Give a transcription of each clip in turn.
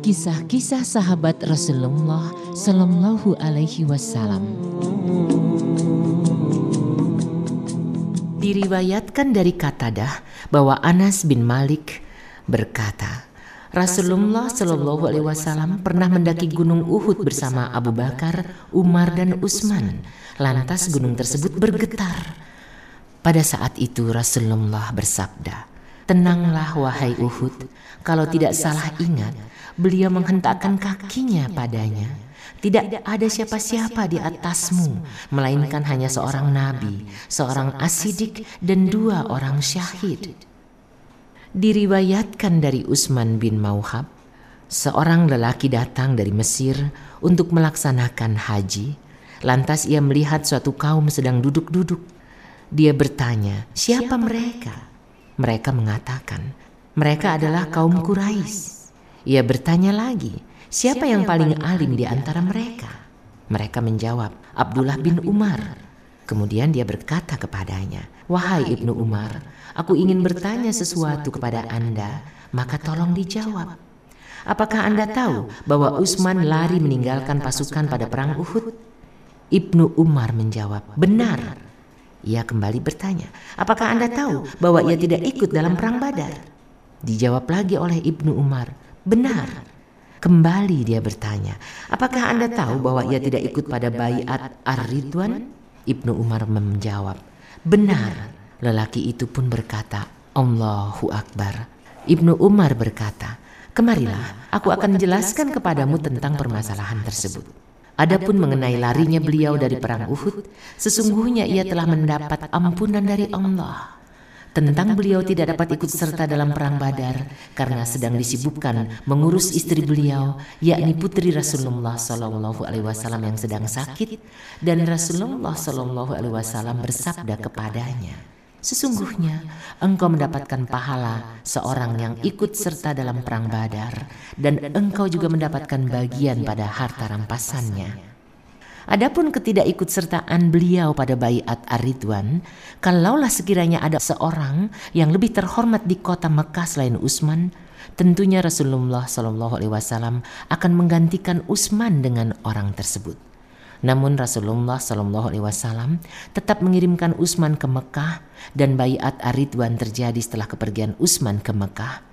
kisah-kisah sahabat Rasulullah Sallallahu Alaihi Wasallam. Diriwayatkan dari Katadah bahwa Anas bin Malik berkata, Rasulullah Shallallahu Alaihi Wasallam pernah mendaki Gunung Uhud bersama Abu Bakar, Umar dan Utsman. Lantas gunung tersebut bergetar. Pada saat itu Rasulullah bersabda, Tenanglah wahai Uhud, kalau tidak salah ingat, beliau menghentakkan kakinya padanya. Tidak ada siapa-siapa di atasmu, melainkan hanya seorang nabi, seorang asidik, dan dua orang syahid. Diriwayatkan dari Utsman bin Mauhab, seorang lelaki datang dari Mesir untuk melaksanakan haji. Lantas ia melihat suatu kaum sedang duduk-duduk. Dia bertanya, "Siapa mereka?" Mereka mengatakan, mereka adalah kaum Quraisy. Ia bertanya lagi, siapa yang paling alim di antara mereka? Mereka menjawab, Abdullah bin Umar. Kemudian dia berkata kepadanya, Wahai Ibnu Umar, aku ingin bertanya sesuatu kepada Anda, maka tolong dijawab. Apakah Anda tahu bahwa Utsman lari meninggalkan pasukan pada perang Uhud? Ibnu Umar menjawab, benar. Ia kembali bertanya, apakah Anda tahu bahwa ia tidak ikut dalam perang badar? Dijawab lagi oleh Ibnu Umar, benar. Kembali dia bertanya, apakah Anda tahu bahwa ia tidak ikut pada bayat Ar-Ridwan? Ibnu Umar menjawab, benar. Lelaki itu pun berkata, Allahu Akbar. Ibnu Umar berkata, kemarilah aku akan menjelaskan kepadamu tentang permasalahan tersebut. Adapun mengenai larinya beliau dari perang Uhud, sesungguhnya ia telah mendapat ampunan dari Allah. Tentang beliau tidak dapat ikut serta dalam perang Badar karena sedang disibukkan mengurus istri beliau, yakni putri Rasulullah Shallallahu Alaihi Wasallam yang sedang sakit, dan Rasulullah Shallallahu Alaihi Wasallam bersabda kepadanya, Sesungguhnya engkau mendapatkan pahala seorang yang ikut serta dalam perang Badar dan engkau juga mendapatkan bagian pada harta rampasannya. Adapun ketidakikutsertaan beliau pada Bayat Ar-Ridwan, kalaulah sekiranya ada seorang yang lebih terhormat di kota Mekah selain Utsman, tentunya Rasulullah Shallallahu alaihi wasallam akan menggantikan Utsman dengan orang tersebut. Namun Rasulullah Shallallahu Alaihi Wasallam tetap mengirimkan Utsman ke Mekah dan bayat Aridwan terjadi setelah kepergian Utsman ke Mekah.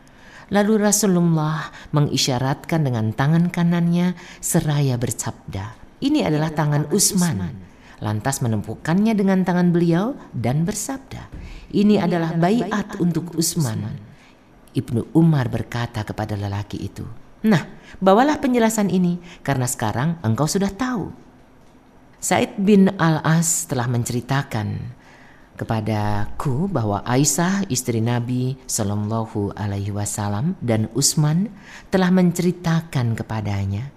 Lalu Rasulullah mengisyaratkan dengan tangan kanannya seraya bersabda, ini adalah tangan Utsman. Lantas menempukannya dengan tangan beliau dan bersabda, ini adalah bayat untuk Utsman. Ibnu Umar berkata kepada lelaki itu, Nah, bawalah penjelasan ini karena sekarang engkau sudah tahu Said bin Al-As telah menceritakan kepadaku bahwa Aisyah istri Nabi Shallallahu Alaihi Wasallam dan Utsman telah menceritakan kepadanya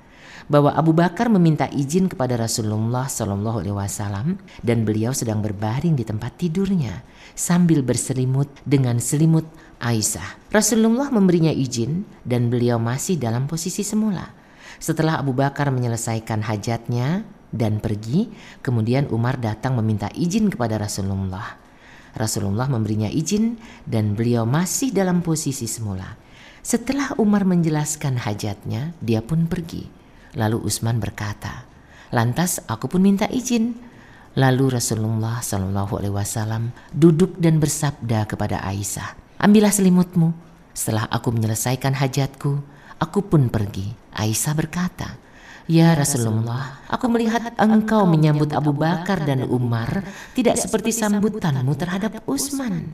bahwa Abu Bakar meminta izin kepada Rasulullah Shallallahu Alaihi Wasallam dan beliau sedang berbaring di tempat tidurnya sambil berselimut dengan selimut Aisyah. Rasulullah memberinya izin dan beliau masih dalam posisi semula. Setelah Abu Bakar menyelesaikan hajatnya, dan pergi. Kemudian Umar datang meminta izin kepada Rasulullah. Rasulullah memberinya izin dan beliau masih dalam posisi semula. Setelah Umar menjelaskan hajatnya, dia pun pergi. Lalu Utsman berkata, "Lantas aku pun minta izin." Lalu Rasulullah Shallallahu Alaihi Wasallam duduk dan bersabda kepada Aisyah, "Ambillah selimutmu." Setelah aku menyelesaikan hajatku, aku pun pergi. Aisyah berkata, Ya Rasulullah, aku melihat engkau menyambut Abu Bakar dan Umar tidak seperti sambutanmu terhadap Utsman.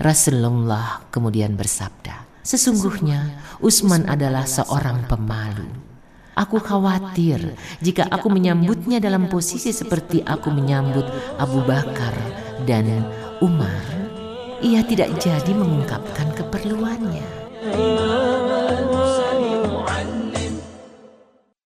Rasulullah kemudian bersabda, Sesungguhnya Utsman adalah seorang pemalu. Aku khawatir jika aku menyambutnya dalam posisi seperti aku menyambut Abu Bakar dan Umar, ia tidak jadi mengungkapkan keperluannya.